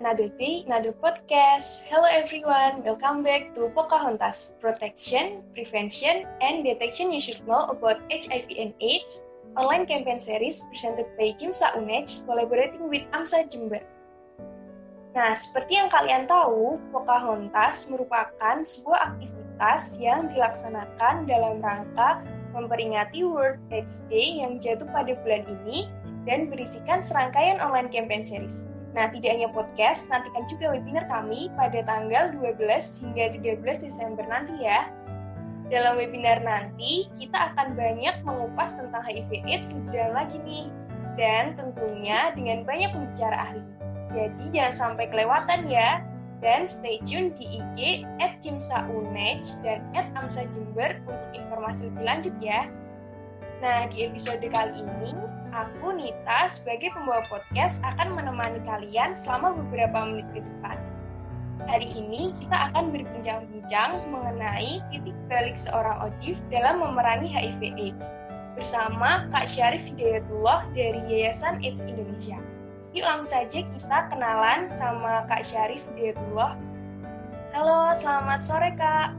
another day, another podcast. Hello everyone, welcome back to Pocahontas, Protection, Prevention, and Detection You Should Know About HIV and AIDS, online campaign series presented by Kimsa Unej, collaborating with AMSA Jember. Nah, seperti yang kalian tahu, Pocahontas merupakan sebuah aktivitas yang dilaksanakan dalam rangka memperingati World AIDS Day yang jatuh pada bulan ini dan berisikan serangkaian online campaign series. Nah, tidak hanya podcast, nantikan juga webinar kami pada tanggal 12 hingga 13 Desember nanti ya. Dalam webinar nanti, kita akan banyak mengupas tentang HIV AIDS dalam lagi nih. Dan tentunya dengan banyak pembicara ahli. Jadi jangan sampai kelewatan ya. Dan stay tune di IG at Cimsaunej dan at Amsa Jember untuk informasi lebih lanjut ya. Nah, di episode kali ini, Aku, Nita, sebagai pembawa podcast akan menemani kalian selama beberapa menit ke depan. Hari ini kita akan berbincang-bincang mengenai titik balik seorang ODIF dalam memerangi HIV AIDS bersama Kak Syarif Hidayatullah dari Yayasan AIDS Indonesia. Yuk langsung saja kita kenalan sama Kak Syarif Hidayatullah. Halo, selamat sore Kak.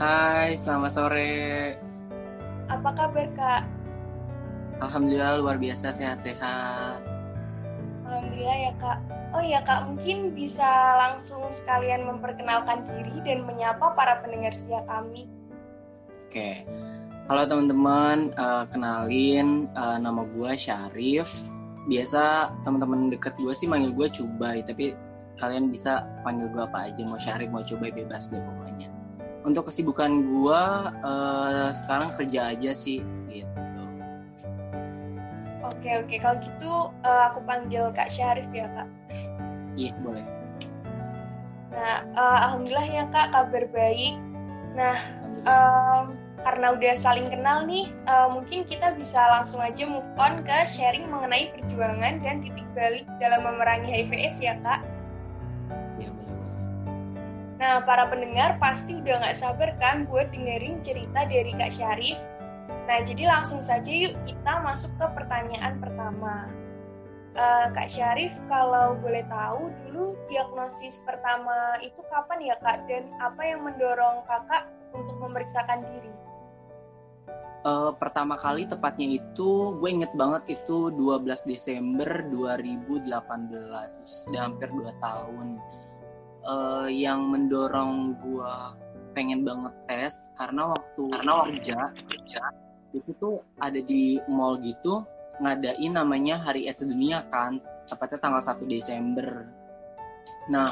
Hai, selamat sore. Apa kabar Kak? Alhamdulillah luar biasa sehat-sehat. Alhamdulillah ya kak. Oh iya kak, mungkin bisa langsung sekalian memperkenalkan diri dan menyapa para pendengar setia kami. Oke, halo teman-teman, uh, kenalin uh, nama gue Syarif. Biasa teman-teman deket gue sih manggil gue Cubai, tapi kalian bisa panggil gue apa aja, mau Syarif mau Cubai bebas deh pokoknya. Untuk kesibukan gue uh, sekarang kerja aja sih, gitu. Oke oke kalau gitu uh, aku panggil Kak Syarif ya Kak. Iya boleh. Nah uh, alhamdulillah ya Kak kabar baik. Nah um, karena udah saling kenal nih, uh, mungkin kita bisa langsung aja move on ke sharing mengenai perjuangan dan titik balik dalam memerangi HIV/AIDS ya Kak. Iya boleh. Nah para pendengar pasti udah nggak sabar kan buat dengerin cerita dari Kak Syarif Nah, jadi langsung saja yuk kita masuk ke pertanyaan pertama. Uh, Kak Syarif, kalau boleh tahu dulu diagnosis pertama itu kapan ya Kak? Dan apa yang mendorong Kakak untuk memeriksakan diri? Uh, pertama kali tepatnya itu gue inget banget itu 12 Desember 2018 sudah hampir 2 tahun uh, yang mendorong gue pengen banget tes karena waktu karena kerja kerja itu tuh ada di mall gitu ngadain namanya Hari AIDS Sedunia kan tepatnya tanggal 1 Desember. Nah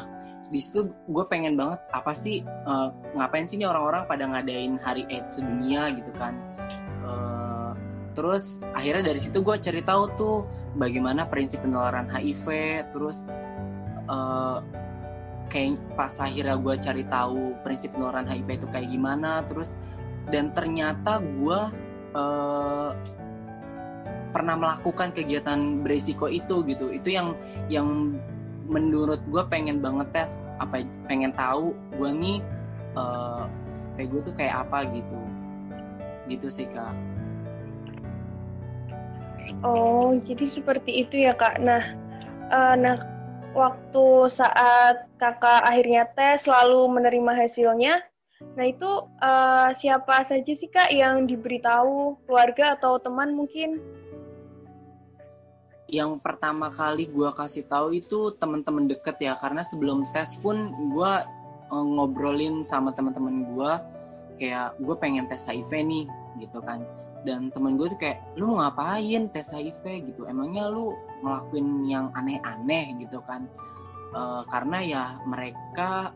di situ gue pengen banget apa sih uh, ngapain sih nih orang-orang pada ngadain Hari AIDS Sedunia gitu kan? Uh, terus akhirnya dari situ gue cari tahu tuh bagaimana prinsip penularan HIV terus uh, kayak pas akhirnya gue cari tahu prinsip penularan HIV itu kayak gimana terus dan ternyata gue uh, pernah melakukan kegiatan beresiko itu gitu. Itu yang yang menurut gue pengen banget tes apa pengen tahu gue nih uh, kayak gue tuh kayak apa gitu. Gitu sih kak. Oh jadi seperti itu ya kak. Nah uh, nah waktu saat kakak akhirnya tes lalu menerima hasilnya Nah itu uh, siapa saja sih kak yang diberitahu? Keluarga atau teman mungkin? Yang pertama kali gue kasih tahu itu teman-teman deket ya karena sebelum tes pun gue uh, ngobrolin sama teman-teman gue kayak gue pengen tes HIV nih gitu kan. Dan temen gue tuh kayak lu mau ngapain tes HIV? gitu. Emangnya lu ngelakuin yang aneh-aneh? gitu kan. Uh, karena ya mereka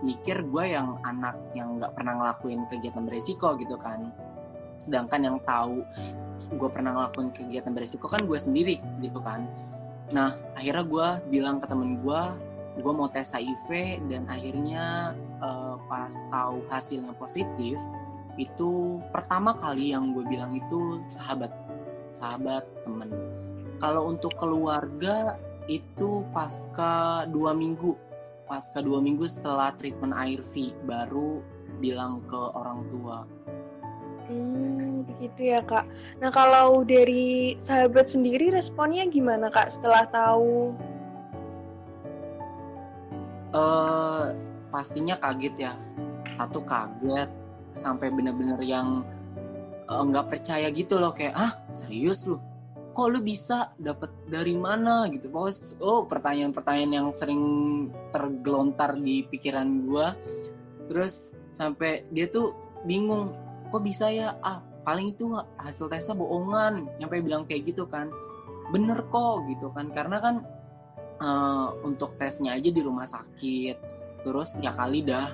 mikir gue yang anak yang nggak pernah ngelakuin kegiatan beresiko gitu kan. Sedangkan yang tahu gue pernah ngelakuin kegiatan beresiko kan gue sendiri gitu kan. Nah akhirnya gue bilang ke temen gue gue mau tes HIV dan akhirnya uh, pas tahu hasilnya positif itu pertama kali yang gue bilang itu sahabat sahabat temen. Kalau untuk keluarga itu pasca dua minggu pasca dua minggu setelah treatment ARV baru bilang ke orang tua. Hmm, begitu ya kak. Nah kalau dari sahabat sendiri responnya gimana kak setelah tahu? uh, pastinya kaget ya satu kaget sampai bener-bener yang eh, nggak uh, percaya gitu loh kayak ah serius lu kok lu bisa dapat dari mana gitu? Pokoknya oh pertanyaan-pertanyaan yang sering tergelontar di pikiran gue terus sampai dia tuh bingung kok bisa ya? Ah paling itu hasil tesnya bohongan. Nyampe bilang kayak gitu kan. Bener kok gitu kan. Karena kan uh, untuk tesnya aja di rumah sakit. Terus ya kali dah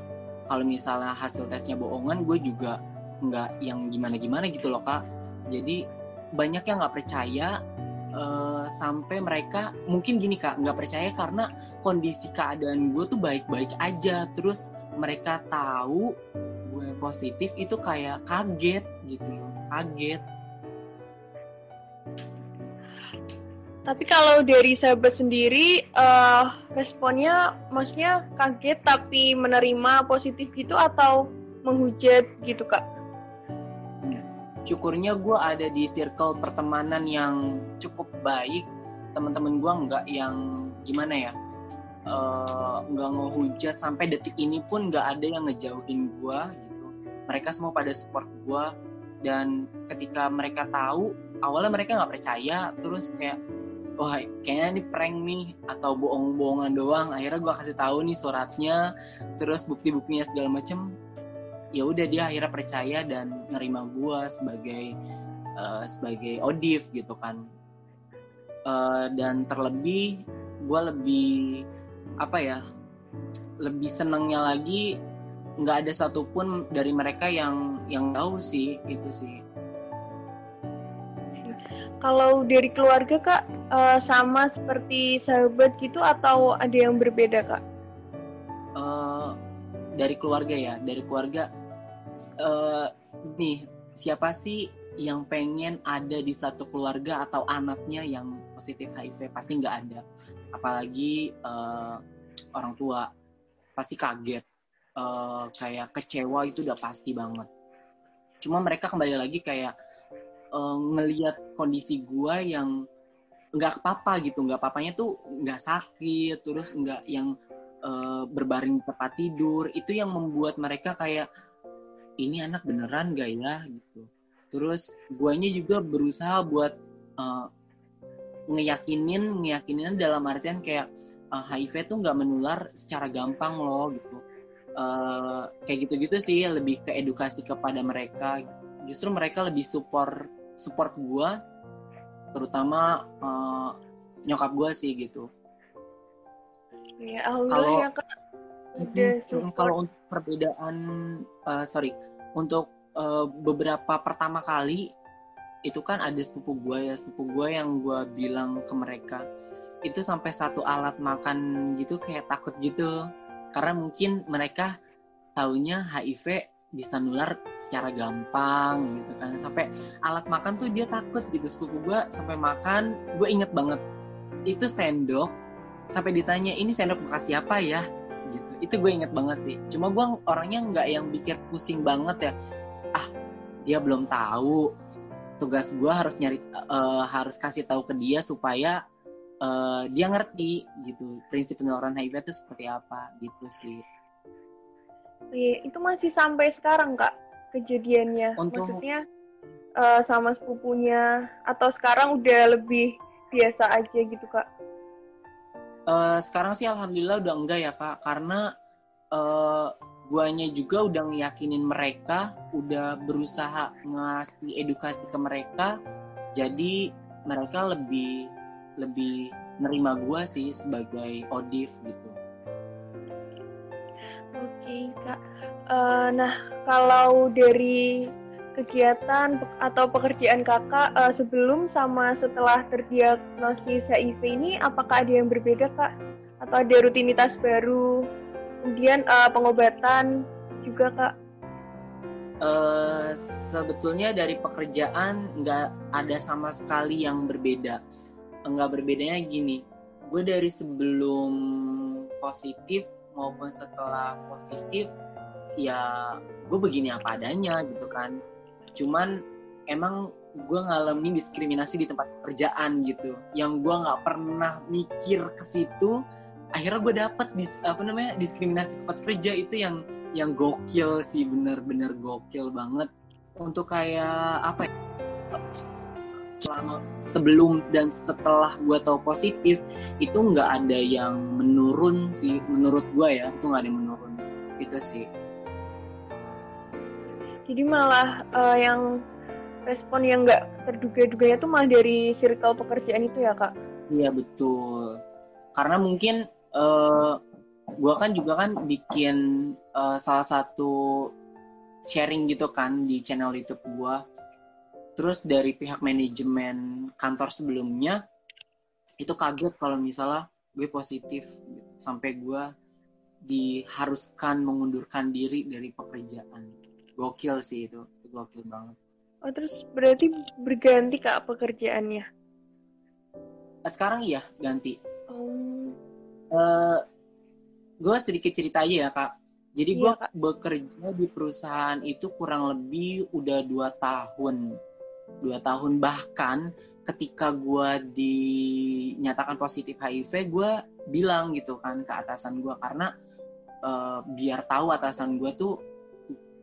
kalau misalnya hasil tesnya bohongan gue juga nggak yang gimana gimana gitu loh kak. Jadi banyak yang nggak percaya uh, sampai mereka mungkin gini kak nggak percaya karena kondisi keadaan gue tuh baik-baik aja terus mereka tahu gue positif itu kayak kaget gitu loh kaget Tapi kalau dari sahabat sendiri, uh, responnya maksudnya kaget tapi menerima positif gitu atau menghujat gitu kak? Syukurnya gue ada di circle pertemanan yang cukup baik. Teman-teman gue nggak yang gimana ya, uh, nggak ngehujat. Sampai detik ini pun nggak ada yang ngejauhin gue gitu. Mereka semua pada support gue dan ketika mereka tahu awalnya mereka nggak percaya. Terus kayak wah kayaknya ini prank nih atau bohong-bohongan doang. Akhirnya gue kasih tahu nih suratnya terus bukti-buktinya segala macem ya udah dia akhirnya percaya dan nerima gue sebagai uh, sebagai odif gitu kan uh, dan terlebih gue lebih apa ya lebih senangnya lagi nggak ada satupun dari mereka yang yang tahu sih itu sih kalau dari keluarga kak uh, sama seperti sahabat gitu atau ada yang berbeda kak? Uh, dari keluarga ya, dari keluarga. Uh, nih siapa sih yang pengen ada di satu keluarga atau anaknya yang positif HIV pasti nggak ada, apalagi uh, orang tua pasti kaget, uh, kayak kecewa itu udah pasti banget. Cuma mereka kembali lagi kayak uh, ngelihat kondisi gue yang nggak apa-apa gitu nggak papanya tuh nggak sakit terus nggak yang uh, berbaring tempat tidur itu yang membuat mereka kayak ini anak beneran gak ya? gitu. Terus guanya juga berusaha buat uh, ngeyakinin ngeyakinin dalam artian kayak uh, HIV tuh nggak menular secara gampang loh gitu. Uh, kayak gitu-gitu sih lebih ke edukasi kepada mereka. Justru mereka lebih support support gue terutama uh, nyokap gue sih gitu ya kalau ya kak kalau untuk perbedaan uh, sorry untuk uh, beberapa pertama kali itu kan ada sepupu gue ya. Sepupu gue yang gue bilang ke mereka itu sampai satu alat makan gitu kayak takut gitu. Karena mungkin mereka taunya HIV bisa nular secara gampang gitu kan. Sampai alat makan tuh dia takut gitu. Sepupu gue sampai makan gue inget banget. Itu sendok sampai ditanya ini sendok bekas siapa ya? Gitu. Itu gue inget banget sih. Cuma gue orangnya nggak yang pikir pusing banget ya. Ah dia belum tahu. Tugas gue harus nyari uh, harus kasih tahu ke dia supaya uh, dia ngerti gitu. Prinsip penularan HIV itu seperti apa gitu sih. Iya, itu masih sampai sekarang kak kejadiannya. Untuk... Maksudnya uh, sama sepupunya. Atau sekarang udah lebih biasa aja gitu kak? Uh, sekarang sih alhamdulillah udah enggak ya kak, karena uh, guanya juga udah ngeyakinin mereka, udah berusaha ngasih edukasi ke mereka, jadi mereka lebih lebih nerima gua sih sebagai odif gitu. Uh, nah, kalau dari kegiatan atau pekerjaan kakak uh, sebelum sama setelah terdiagnosis HIV ini, apakah ada yang berbeda kak? Atau ada rutinitas baru? Kemudian uh, pengobatan juga kak? Uh, sebetulnya dari pekerjaan nggak ada sama sekali yang berbeda. Nggak berbedanya gini, gue dari sebelum positif maupun setelah positif ya gue begini apa adanya gitu kan cuman emang gue ngalamin diskriminasi di tempat kerjaan gitu. Yang gue nggak pernah mikir ke situ akhirnya gue dapet dis, apa namanya diskriminasi tempat kerja. Itu yang yang gokil sih bener-bener gokil banget. Untuk kayak apa ya selama sebelum dan setelah gue tahu positif itu nggak ada yang menurun sih menurut gue ya. Itu nggak ada yang menurun. Itu sih jadi malah uh, yang respon yang nggak terduga-duganya tuh malah dari circle pekerjaan itu ya kak iya betul karena mungkin uh, gue kan juga kan bikin uh, salah satu sharing gitu kan di channel YouTube gue. Terus dari pihak manajemen kantor sebelumnya itu kaget kalau misalnya gue positif sampai gue diharuskan mengundurkan diri dari pekerjaan. Gokil sih itu, itu gokil banget. Oh terus berarti berganti kak pekerjaannya? Sekarang iya ganti. Oh. Uh, gue sedikit cerita aja ya kak. Jadi gue iya, bekerja di perusahaan itu kurang lebih udah dua tahun, dua tahun bahkan ketika gue dinyatakan positif HIV, gue bilang gitu kan ke atasan gue karena uh, biar tahu atasan gue tuh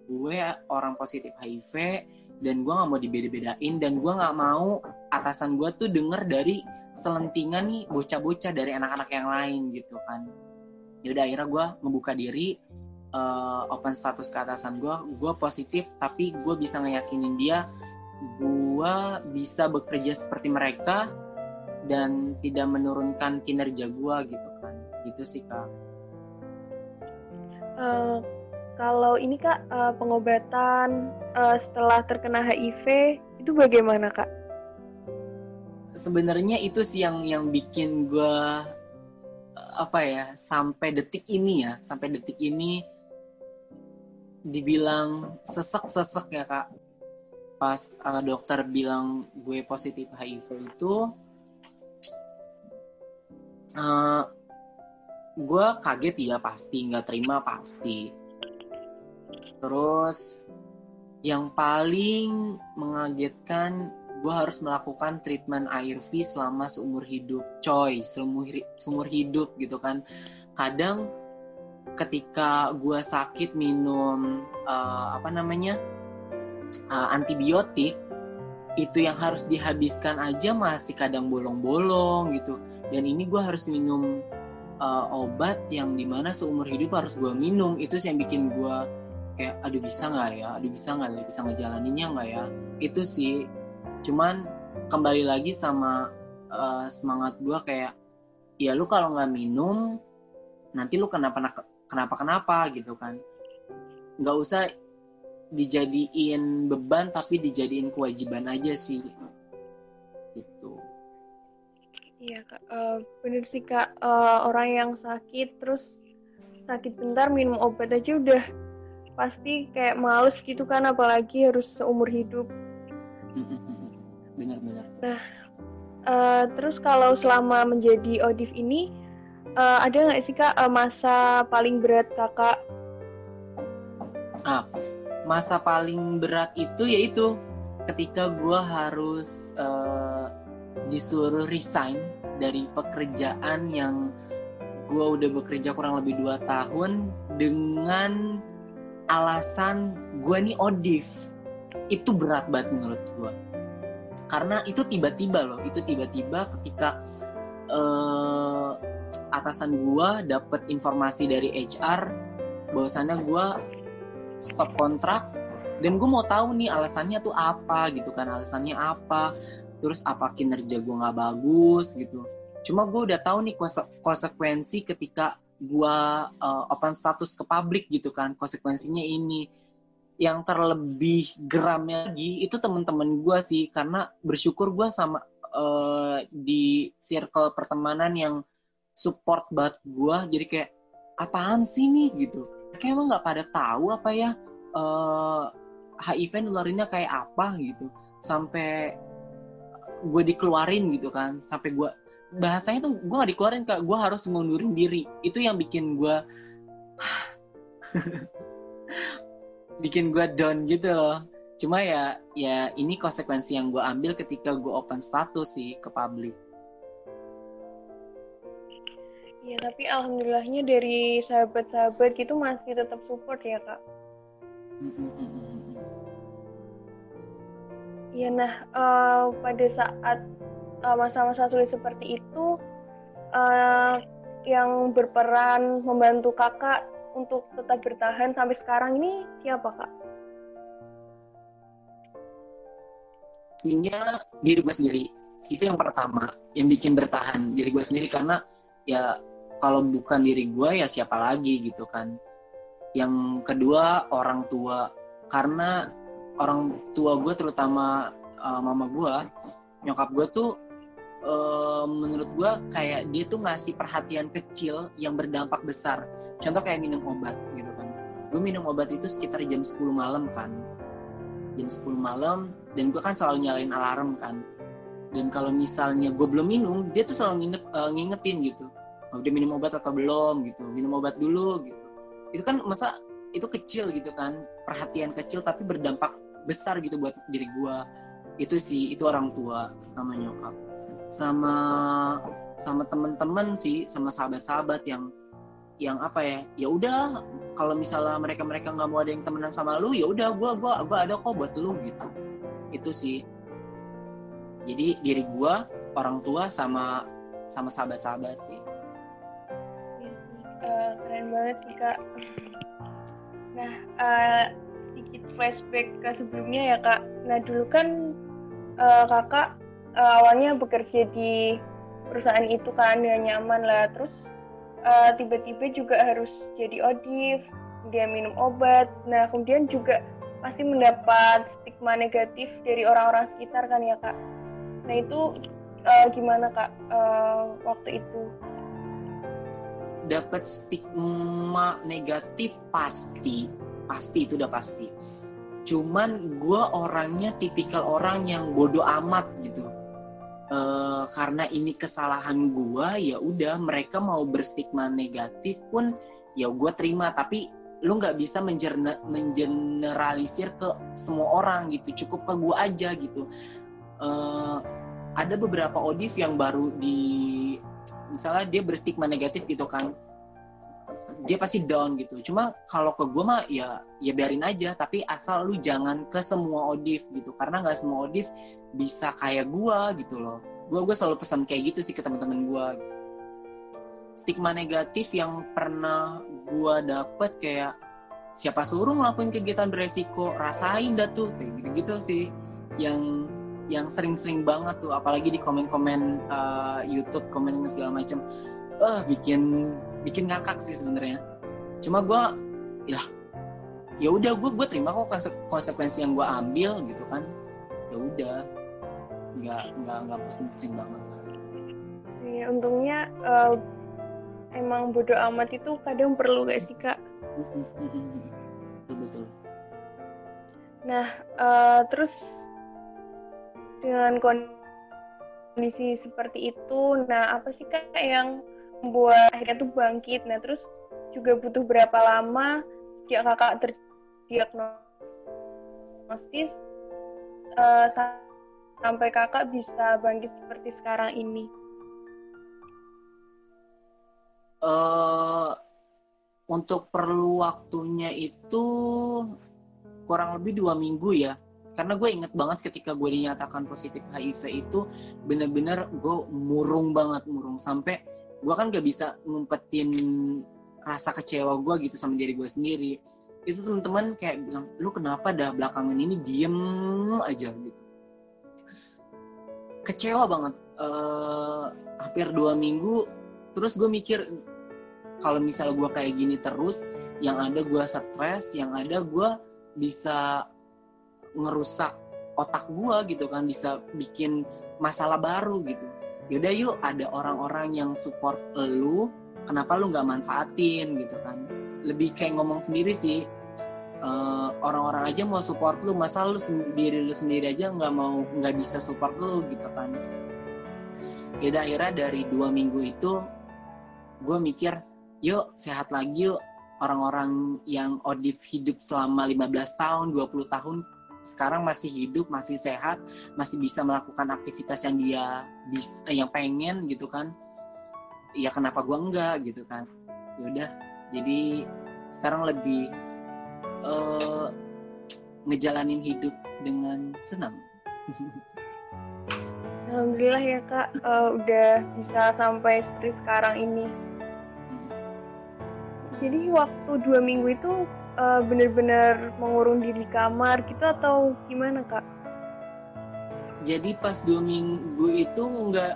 gue orang positif HIV dan gue nggak mau dibeda-bedain dan gue nggak mau atasan gue tuh denger dari selentingan nih bocah-bocah dari anak-anak yang lain gitu kan. Ya udah akhirnya gue ngebuka diri uh, open status ke atasan gue gue positif tapi gue bisa ngeyakinin dia gue bisa bekerja seperti mereka dan tidak menurunkan kinerja gue gitu kan. Gitu sih kak. Uh, kalau ini kak uh, pengobatan uh, setelah terkena HIV itu bagaimana kak? Sebenarnya itu sih yang yang bikin gue apa ya sampai detik ini ya sampai detik ini dibilang sesek-sesek ya kak. Pas uh, dokter bilang gue positif HIV itu uh, gue kaget ya pasti nggak terima pasti terus yang paling mengagetkan gue harus melakukan treatment ARV selama seumur hidup. Coy seumur seumur hidup gitu kan. Kadang ketika gue sakit minum uh, apa namanya uh, antibiotik itu yang harus dihabiskan aja masih kadang bolong-bolong gitu. Dan ini gue harus minum uh, obat yang di mana seumur hidup harus gue minum. Itu sih yang bikin gue kayak aduh bisa nggak ya? Aduh bisa nggak ya? Bisa ngejalaninnya nggak ya? Itu sih. Cuman kembali lagi sama uh, semangat gue kayak ya lu kalau nggak minum nanti lu kenapa kenapa kenapa gitu kan. Nggak usah dijadiin beban tapi dijadiin kewajiban aja sih. Gitu. Iya kak. Uh, bener sih kak. Uh, orang yang sakit terus sakit bentar minum obat aja udah pasti kayak males gitu kan apalagi harus seumur hidup. Benar-benar nah uh, terus kalau selama menjadi odif ini uh, ada nggak sih kak uh, masa paling berat kakak? Ah masa paling berat itu yaitu ketika gue harus uh, disuruh resign dari pekerjaan yang gue udah bekerja kurang lebih dua tahun dengan alasan gue nih odif. Itu berat banget menurut gue karena itu tiba-tiba loh itu tiba-tiba ketika uh, atasan gue dapet informasi dari HR bahwasannya gue stop kontrak dan gue mau tahu nih alasannya tuh apa gitu kan alasannya apa terus apa kinerja gue nggak bagus gitu. Cuma gue udah tahu nih konsekuensi ketika gue uh, open status ke publik gitu kan konsekuensinya ini. Yang terlebih geramnya lagi itu temen-temen gue sih karena bersyukur gue sama uh, di circle pertemanan yang support banget gue jadi kayak apaan sih nih? gitu. Kayak emang nggak pada tahu apa ya uh, eh, HIV nularinnya kayak apa gitu. Sampai gue dikeluarin gitu kan sampai gue bahasanya tuh gue gak dikeluarin kak. Gue harus ngundurin diri. Itu yang bikin gue bikin gue down gitu loh. Cuma ya ya ini konsekuensi yang gue ambil ketika gue open status sih ke publik. Iya, tapi alhamdulillahnya dari sahabat-sahabat gitu masih tetap support ya, Kak. Iya, nah uh, pada saat uh, masa-masa sulit seperti itu, uh, yang berperan membantu kakak untuk tetap bertahan sampai sekarang ini siapa kak? Pastinya diri gue sendiri. Itu yang pertama, yang bikin bertahan diri gue sendiri karena ya kalau bukan diri gue ya siapa lagi gitu kan. Yang kedua orang tua karena orang tua gue terutama uh, mama gue nyokap gue tuh uh, menurut gue kayak dia tuh ngasih perhatian kecil yang berdampak besar. Contoh kayak minum obat gitu kan. Gue minum obat itu sekitar jam 10 malam kan. Jam 10 malam dan gue kan selalu nyalain alarm kan. Dan kalau misalnya gue belum minum dia tuh selalu nginep, uh, ngingetin gitu. Oh, udah minum obat atau belum? gitu. Minum obat dulu gitu. Itu kan masa itu kecil gitu kan. Perhatian kecil tapi berdampak besar gitu buat diri gue itu sih itu orang tua sama nyokap sama sama temen-temen sih sama sahabat-sahabat yang yang apa ya ya udah kalau misalnya mereka mereka nggak mau ada yang temenan sama lu ya udah gue gua gua ada kok buat lu gitu. Itu sih. Jadi diri gue orang tua sama sama sahabat-sahabat sih. Uh, keren banget sih kak. Nah uh, sedikit flashback ke sebelumnya ya kak. Nah dulu kan uh, kakak uh, awalnya bekerja di perusahaan itu kan dengan nyaman lah. Terus uh, tiba-tiba juga harus jadi odif dia minum obat. Nah kemudian juga pasti mendapat stigma negatif dari orang-orang sekitar kan ya kak? Nah itu uh, gimana kak uh, waktu itu? Dapat stigma negatif pasti pasti itu udah pasti. Cuman gue orangnya tipikal orang yang bodoh amat gitu e, karena ini kesalahan gue ya udah mereka mau berstigma negatif pun ya gue terima. Tapi lu nggak bisa mengeneralisir ke semua orang gitu cukup ke gue aja gitu. E, ada beberapa odif yang baru di misalnya dia berstigma negatif gitu kan dia pasti down gitu. Cuma kalau ke gue mah ya ya biarin aja. Tapi asal lu jangan ke semua odif gitu. Karena nggak semua odif bisa kayak gue gitu loh. Gue gue selalu pesan kayak gitu sih ke teman-teman gue stigma negatif yang pernah gue dapet kayak siapa suruh ngelakuin kegiatan beresiko? Rasain dah tuh. Kayak gitu-gitu sih. Yang yang sering-sering banget tuh. Apalagi di komen-komen uh, YouTube komen segala macam. Eh uh, bikin bikin ngakak sih sebenarnya. Cuma gue ya ya udah gue gue terima kok konsekuensi yang gue ambil gitu kan. Ya udah nggak nggak nggak pusing-pusing banget ya untungnya uh, emang bodoh amat itu kadang perlu gak sih kak? Betul betul. Nah uh, terus dengan kondisi seperti itu nah apa sih kak yang membuat akhirnya tuh bangkit. Nah terus juga butuh berapa lama sejak kakak terdiagnosis uh, sampai kakak bisa bangkit seperti sekarang ini? Uh, untuk perlu waktunya itu kurang lebih dua minggu ya karena gue inget banget ketika gue dinyatakan positif HIV itu bener-bener gue murung banget murung sampai gue kan gak bisa ngumpetin rasa kecewa gue gitu sama diri gue sendiri. Itu teman-teman kayak bilang lu kenapa dah belakangan ini diem aja? Gitu. Kecewa banget. Uh, hampir dua minggu terus gue mikir kalau misalnya gue kayak gini terus yang ada gue stres yang ada gue bisa ngerusak otak gue gitu kan bisa bikin masalah baru gitu yaudah yuk ada orang-orang yang support lu kenapa lu nggak manfaatin? gitu kan. Lebih kayak ngomong sendiri sih uh, orang-orang aja mau support lu masa lu sendiri lu sendiri aja nggak mau nggak bisa support lu? gitu kan. Yaudah akhirnya dari dua minggu itu gue mikir yuk sehat lagi yuk orang-orang yang odif hidup selama 15 tahun 20 tahun sekarang masih hidup, masih sehat, masih bisa melakukan aktivitas yang dia bisa, yang pengen gitu kan. ya kenapa gue enggak gitu kan ya udah jadi sekarang lebih uh, ngejalanin hidup dengan senang Alhamdulillah ya kak uh, udah bisa sampai seperti sekarang ini. Hmm. Jadi waktu dua minggu itu uh, bener-bener mengurung diri di kamar gitu atau gimana kak? Jadi pas dua minggu itu nggak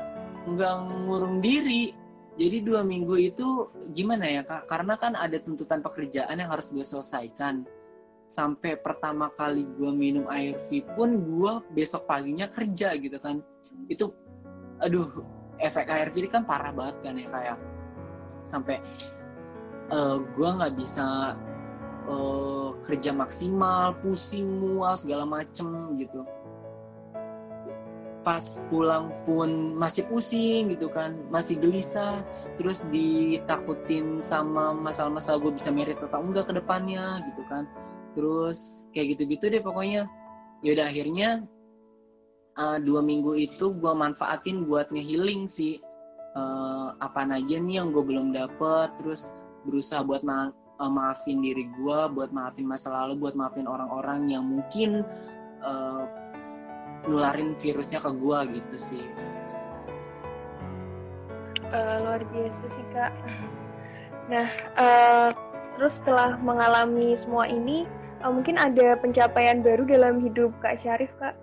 nggak ngurung diri. Jadi dua minggu itu gimana ya kak? Karena kan ada tuntutan pekerjaan yang harus gue selesaikan sampai pertama kali gue minum air ARV pun gue besok paginya kerja gitu kan itu aduh efek air ARV kan parah banget kan ya kayak sampai uh, gue nggak bisa uh, kerja maksimal pusing mual segala macem gitu. Pas pulang pun masih pusing gitu kan masih gelisah terus ditakutin sama masalah-masalah gue bisa merit atau enggak ke depannya gitu kan. Terus kayak gitu-gitu deh pokoknya. Ya udah akhirnya uh, dua minggu itu gue manfaatin buat ngehealing sih. Uh, apa aja nih yang gue belum dapet terus berusaha buat uh, maafin diri gue buat maafin masa lalu buat maafin orang-orang yang mungkin uh, nularin virusnya ke gue gitu sih uh, luar biasa sih kak nah uh, terus setelah mengalami semua ini uh, mungkin ada pencapaian baru dalam hidup Kak Syarif, Kak?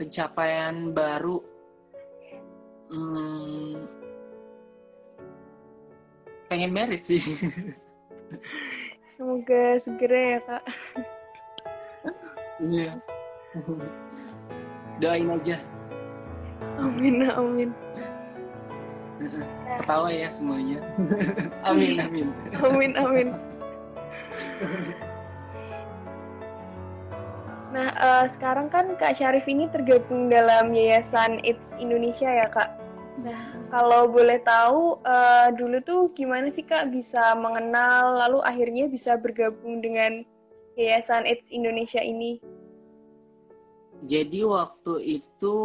Pencapaian baru, hmm, pengen merit sih. Semoga segera ya, Kak. Iya. Doain aja. Amin, amin. Ketawa ya semuanya. amin, amin. Amin, amin. Nah, uh, sekarang kan Kak Syarif ini tergabung dalam Yayasan AIDS Indonesia ya, Kak. Nah, kalau boleh tahu, uh, dulu tuh gimana sih Kak bisa mengenal, lalu akhirnya bisa bergabung dengan Yayasan AIDS Indonesia ini? Jadi waktu itu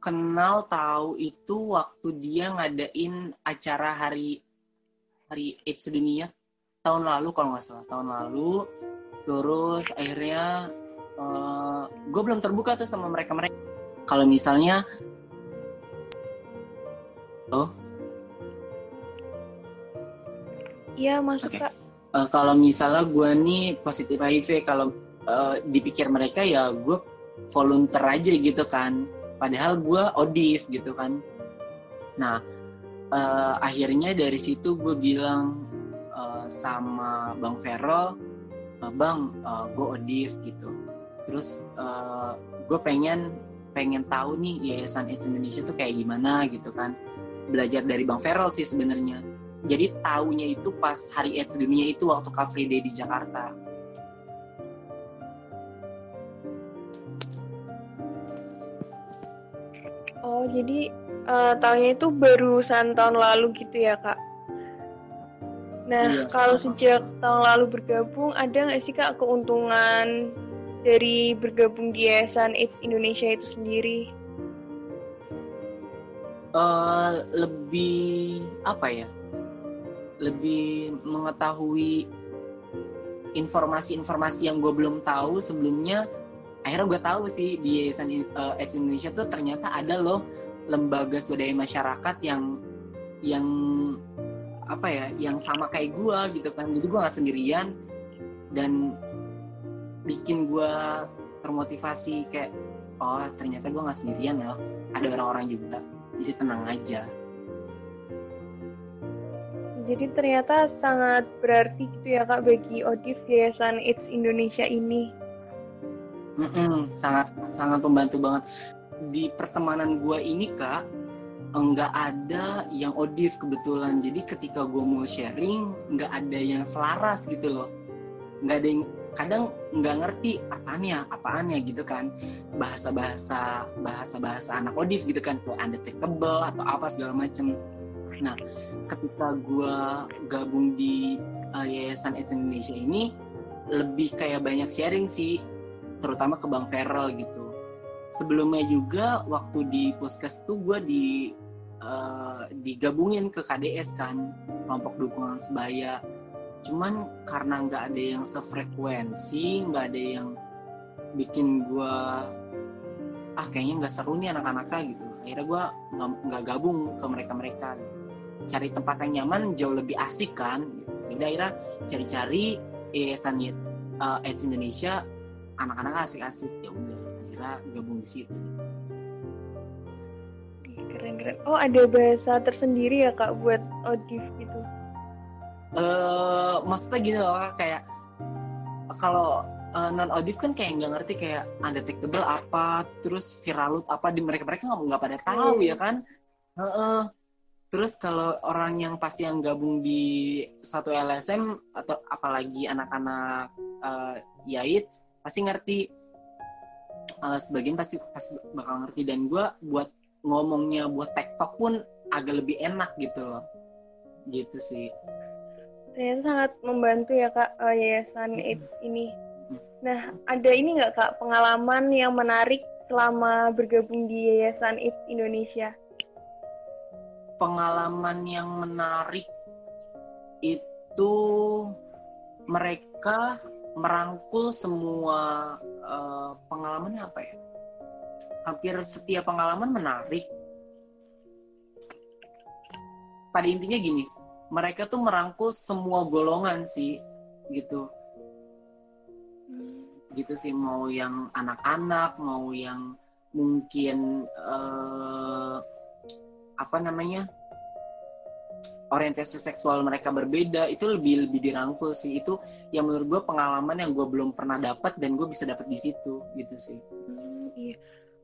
kenal tahu itu waktu dia ngadain acara hari hari AIDS dunia tahun lalu kalau nggak salah tahun lalu. Terus akhirnya uh, eh, gue belum terbuka tuh sama mereka mereka kalau misalnya oh. Iya masuk okay. kak. Uh, kalau misalnya gue nih positif HIV kalau uh, dipikir mereka ya gue volunteer aja gitu kan. Padahal gue odif gitu kan. Nah uh, akhirnya dari situ gue bilang uh, sama bang Vero bang uh, gue odif gitu. Terus uh, gue pengen pengen tahu nih yayasan AIDS Indonesia tuh kayak gimana gitu kan belajar dari Bang Feral sih sebenarnya. Jadi taunya itu pas hari AIDS dunia itu waktu Car Free Day di Jakarta. Oh jadi uh, tahunnya itu barusan tahun lalu gitu ya kak? Nah, iya, kalau sejak tahun lalu bergabung, ada nggak sih kak keuntungan dari bergabung di Yayasan AIDS Indonesia itu sendiri? Uh, lebih apa ya? Lebih mengetahui informasi-informasi yang gue belum tahu sebelumnya. Akhirnya gue tahu sih di Yayasan uh, Indonesia tuh ternyata ada loh lembaga swadaya masyarakat yang yang apa ya, yang sama kayak gue gitu kan. Jadi gue nggak sendirian dan bikin gue termotivasi kayak oh ternyata gue nggak sendirian ya ada orang-orang juga jadi tenang aja. Jadi ternyata sangat berarti gitu ya kak bagi Odif Yayasan AIDS Indonesia ini. Mm-mm, sangat sangat membantu banget. Di pertemanan gue ini kak enggak ada yang odif kebetulan. Jadi ketika gue mau sharing nggak ada yang selaras gitu loh. Nggak ada yang kadang nggak ngerti apaannya apaannya gitu kan. Bahasa bahasa bahasa bahasa anak odif gitu kan kayak undetectable atau apa segala macem. Nah ketika gue gabung di uh, yayasan AIDS Indonesia ini lebih kayak banyak sharing sih terutama ke Bang Feral gitu. Sebelumnya juga waktu di puskes tuh gue di uh, digabungin ke KDS kan kelompok dukungan sebaya cuman karena nggak ada yang sefrekuensi nggak ada yang bikin gue ah kayaknya nggak seru nih anak-anaknya gitu. Akhirnya gue nggak gabung ke mereka mereka cari tempat yang nyaman jauh lebih asik kan gitu. Jadi akhirnya cari-cari yayasan uh, AIDS Indonesia anak-anak asik-asik. Ya udah akhirnya gabung di situ. Keren keren oh ada bahasa tersendiri ya kak buat odif gitu uh, maksudnya gini loh kayak kalau uh, non audif kan kayak nggak ngerti kayak undetectable apa terus viralut apa di mereka mereka nggak nggak pada tahu hmm. ya kan? Uh, uh. terus kalau orang yang pasti yang gabung di satu LSM atau apalagi anak-anak uh, Yait pasti ngerti. Uh, sebagian pasti pasti bakal ngerti. Dan gue buat ngomongnya buat TikTok pun agak lebih enak gitu loh. Gitu sih saya sangat membantu ya kak uh, yayasan ini. Nah ada ini nggak kak pengalaman yang menarik selama bergabung di yayasan AIDS Indonesia? Pengalaman yang menarik itu mereka merangkul semua uh, pengalamannya apa ya? Hampir setiap pengalaman menarik. Pada intinya gini, mereka tuh merangkul semua golongan sih gitu. Gitu sih mau yang anak-anak mau yang mungkin uh, apa namanya orientasi seksual mereka berbeda itu lebih lebih dirangkul sih. Itu yang menurut gue pengalaman yang gue belum pernah dapat dan gue bisa dapat di situ gitu sih. Hmm,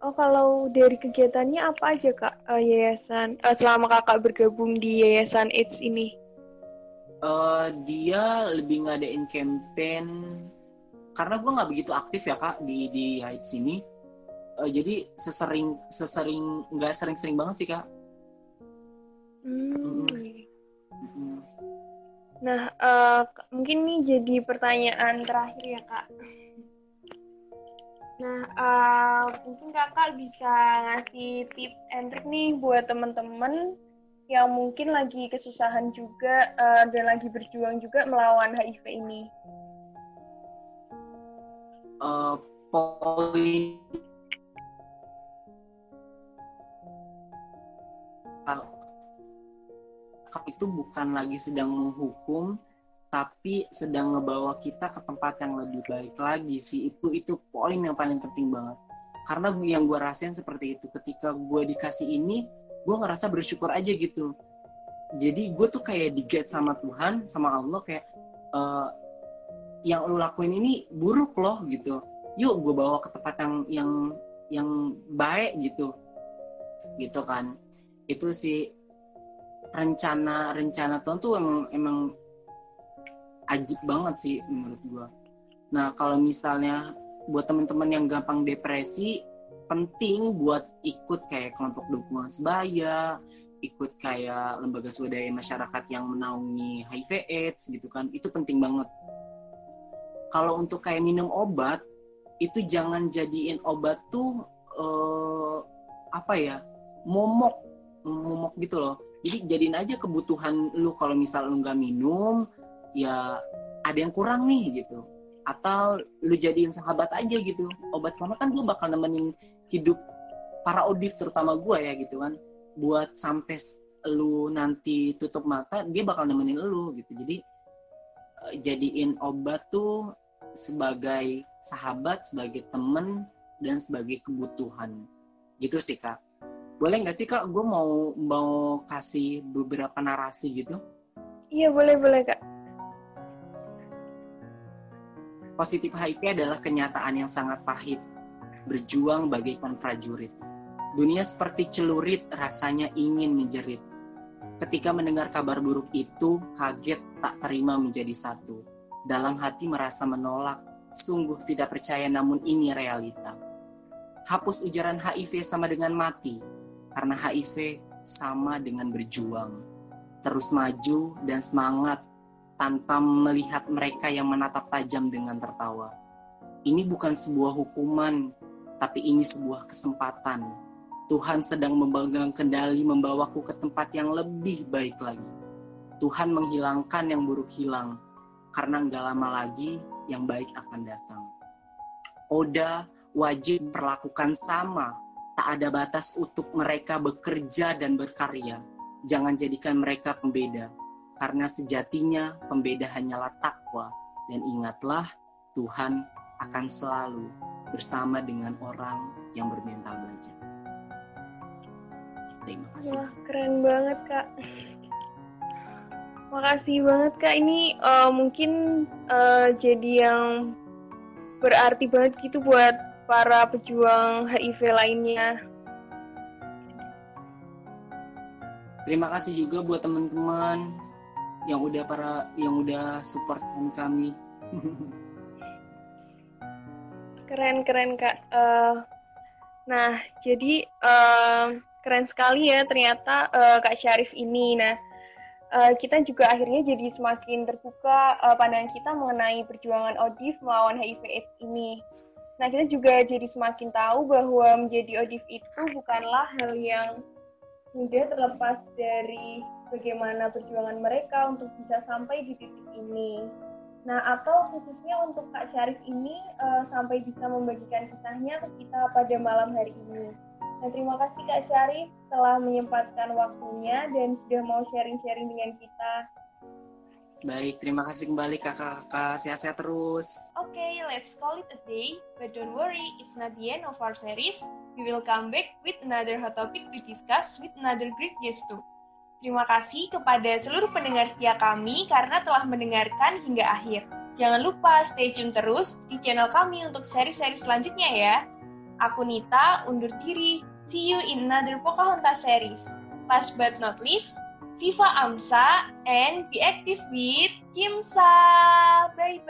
oh kalau dari kegiatannya apa aja kak? Uh, yayasan uh, selama kakak bergabung di yayasan AIDS ini? Uh, dia lebih ngadain campaign. Karena gue nggak begitu aktif ya kak di di Heights ini. Uh, jadi sesering sesering nggak sering-sering banget sih kak. Hmm. Nah uh, mungkin nih jadi pertanyaan terakhir ya kak Nah, uh, mungkin kakak bisa ngasih tips and trick nih buat teman-teman yang mungkin lagi kesusahan juga uh, dan lagi berjuang juga melawan HIV ini? Uh, poin itu bukan lagi sedang menghukum tapi sedang ngebawa kita ke tempat yang lebih baik lagi sih. Itu itu poin yang paling penting banget. Karena yang gue rasain seperti itu. Ketika gue dikasih ini gue ngerasa bersyukur aja gitu. Jadi gue tuh kayak diget sama Tuhan sama Allah kayak uh, yang lu lakuin ini buruk loh gitu. Yuk gue bawa ke tempat yang yang yang baik gitu. Gitu kan. Itu sih rencana rencana Tuhan tuh emang emang ajib banget sih menurut gue nah kalau misalnya buat teman-teman yang gampang depresi penting buat ikut kayak kelompok dukungan sebaya, ikut kayak lembaga swadaya masyarakat yang menaungi HIV AIDS gitu kan, itu penting banget. Kalau untuk kayak minum obat, itu jangan jadiin obat tuh uh, apa ya, momok, momok gitu loh. Jadi jadiin aja kebutuhan lu kalau misal lu nggak minum, ya ada yang kurang nih gitu. Atau lu jadiin sahabat aja gitu. Obat karena kan gue bakal nemenin hidup para audif terutama gue ya gitu kan. Buat sampai lu nanti tutup mata dia bakal nemenin lu gitu. Jadi eh, jadiin obat tuh sebagai sahabat sebagai temen dan sebagai kebutuhan. Gitu sih kak. Boleh nggak sih kak? Gue mau mau kasih beberapa narasi gitu. Iya boleh boleh kak Positif HIV adalah kenyataan yang sangat pahit, berjuang bagaikan prajurit. Dunia seperti celurit rasanya ingin menjerit. Ketika mendengar kabar buruk itu, kaget tak terima menjadi satu. Dalam hati merasa menolak, sungguh tidak percaya namun ini realita. Hapus ujaran HIV sama dengan mati, karena HIV sama dengan berjuang. Terus maju dan semangat tanpa melihat mereka yang menatap tajam dengan tertawa. Ini bukan sebuah hukuman, tapi ini sebuah kesempatan. Tuhan sedang membangun kendali membawaku ke tempat yang lebih baik lagi. Tuhan menghilangkan yang buruk hilang, karena nggak lama lagi yang baik akan datang. Oda wajib perlakukan sama, tak ada batas untuk mereka bekerja dan berkarya. Jangan jadikan mereka pembeda, karena sejatinya pembeda hanyalah takwa. Dan ingatlah, Tuhan akan selalu bersama dengan orang yang bermental baja. Terima kasih. Wah, keren banget, Kak. Makasih banget, Kak. Ini uh, mungkin uh, jadi yang berarti banget gitu buat para pejuang HIV lainnya. Terima kasih juga buat teman-teman yang udah para yang udah support kami. keren keren kak. Uh, nah jadi uh, keren sekali ya ternyata uh, Kak Syarif ini. Nah, uh, kita juga akhirnya jadi semakin terbuka uh, pandangan kita mengenai perjuangan ODIF melawan HIV/AIDS ini. Nah, kita juga jadi semakin tahu bahwa menjadi ODIF itu bukanlah hal yang mudah terlepas dari bagaimana perjuangan mereka untuk bisa sampai di titik ini. Nah, atau khususnya untuk Kak Syarif ini uh, sampai bisa membagikan kisahnya ke kita pada malam hari ini. Nah, terima kasih Kak Syarif telah menyempatkan waktunya dan sudah mau sharing-sharing dengan kita. Baik, terima kasih kembali kakak-kakak. Sehat-sehat terus. Oke, okay, let's call it a day. But don't worry, it's not the end of our series. We will come back with another hot topic to discuss with another great guest too. Terima kasih kepada seluruh pendengar setia kami karena telah mendengarkan hingga akhir. Jangan lupa stay tune terus di channel kami untuk seri-seri selanjutnya ya. Aku Nita, undur diri. See you in another Pocahontas series. Last but not least, Viva Amsa and be active with Kimsa. Bye